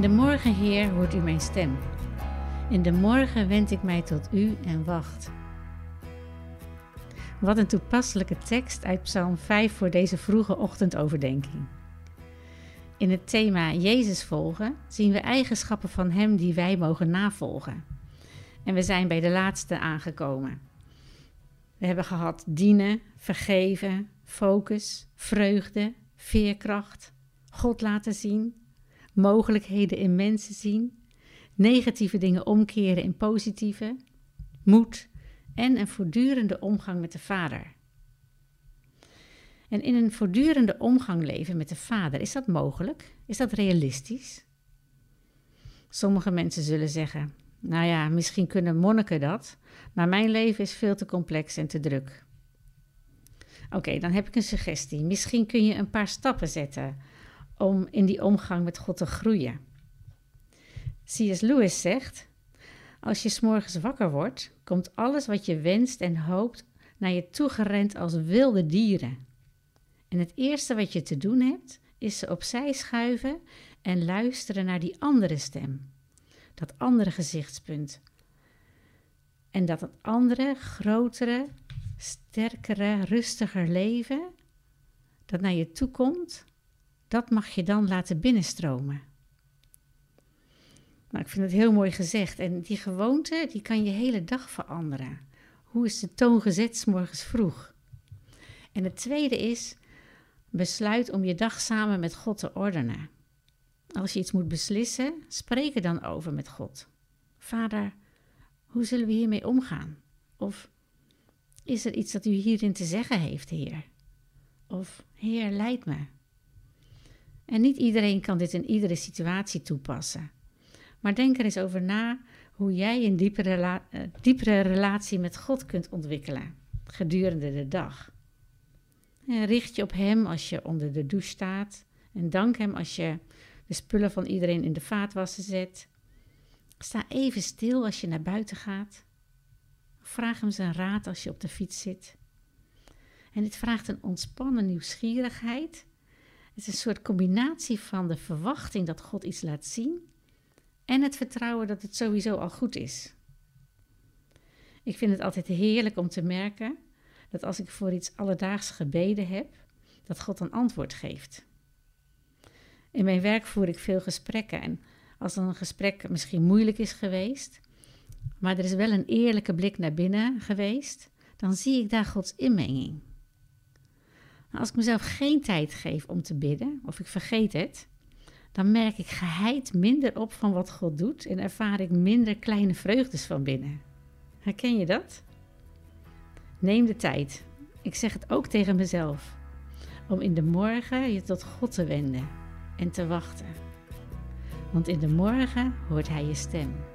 In de morgen, Heer, hoort u mijn stem. In de morgen wend ik mij tot u en wacht. Wat een toepasselijke tekst uit Psalm 5 voor deze vroege ochtendoverdenking. In het thema Jezus volgen zien we eigenschappen van Hem die wij mogen navolgen. En we zijn bij de laatste aangekomen. We hebben gehad dienen, vergeven, focus, vreugde, veerkracht, God laten zien, mogelijkheden in mensen zien, negatieve dingen omkeren in positieve, moed en een voortdurende omgang met de Vader. En in een voortdurende omgang leven met de Vader, is dat mogelijk? Is dat realistisch? Sommige mensen zullen zeggen: Nou ja, misschien kunnen monniken dat, maar mijn leven is veel te complex en te druk. Oké, dan heb ik een suggestie. Misschien kun je een paar stappen zetten om in die omgang met God te groeien. C.S. Lewis zegt: Als je s'morgens wakker wordt, komt alles wat je wenst en hoopt naar je toe gerend als wilde dieren. En het eerste wat je te doen hebt, is ze opzij schuiven en luisteren naar die andere stem, dat andere gezichtspunt. En dat het andere, grotere, sterkere, rustiger leven dat naar je toe komt, dat mag je dan laten binnenstromen. Nou, ik vind het heel mooi gezegd. En die gewoonte, die kan je hele dag veranderen. Hoe is de toon gezet morgens vroeg? En het tweede is, besluit om je dag samen met God te ordenen. Als je iets moet beslissen, spreek er dan over met God. Vader, hoe zullen we hiermee omgaan? Of is er iets dat u hierin te zeggen heeft, Heer? Of Heer, leid me. En niet iedereen kan dit in iedere situatie toepassen. Maar denk er eens over na hoe jij een diepere, uh, diepere relatie met God kunt ontwikkelen gedurende de dag. En richt je op Hem als je onder de douche staat. En dank Hem als je de spullen van iedereen in de vaatwasser zet. Sta even stil als je naar buiten gaat. Vraag Hem zijn raad als je op de fiets zit. En dit vraagt een ontspannen nieuwsgierigheid. Het is een soort combinatie van de verwachting dat God iets laat zien en het vertrouwen dat het sowieso al goed is. Ik vind het altijd heerlijk om te merken dat als ik voor iets alledaags gebeden heb, dat God een antwoord geeft. In mijn werk voer ik veel gesprekken en als een gesprek misschien moeilijk is geweest, maar er is wel een eerlijke blik naar binnen geweest, dan zie ik daar Gods inmenging. Als ik mezelf geen tijd geef om te bidden, of ik vergeet het, dan merk ik geheid minder op van wat God doet en ervaar ik minder kleine vreugdes van binnen. Herken je dat? Neem de tijd, ik zeg het ook tegen mezelf, om in de morgen je tot God te wenden en te wachten. Want in de morgen hoort Hij je stem.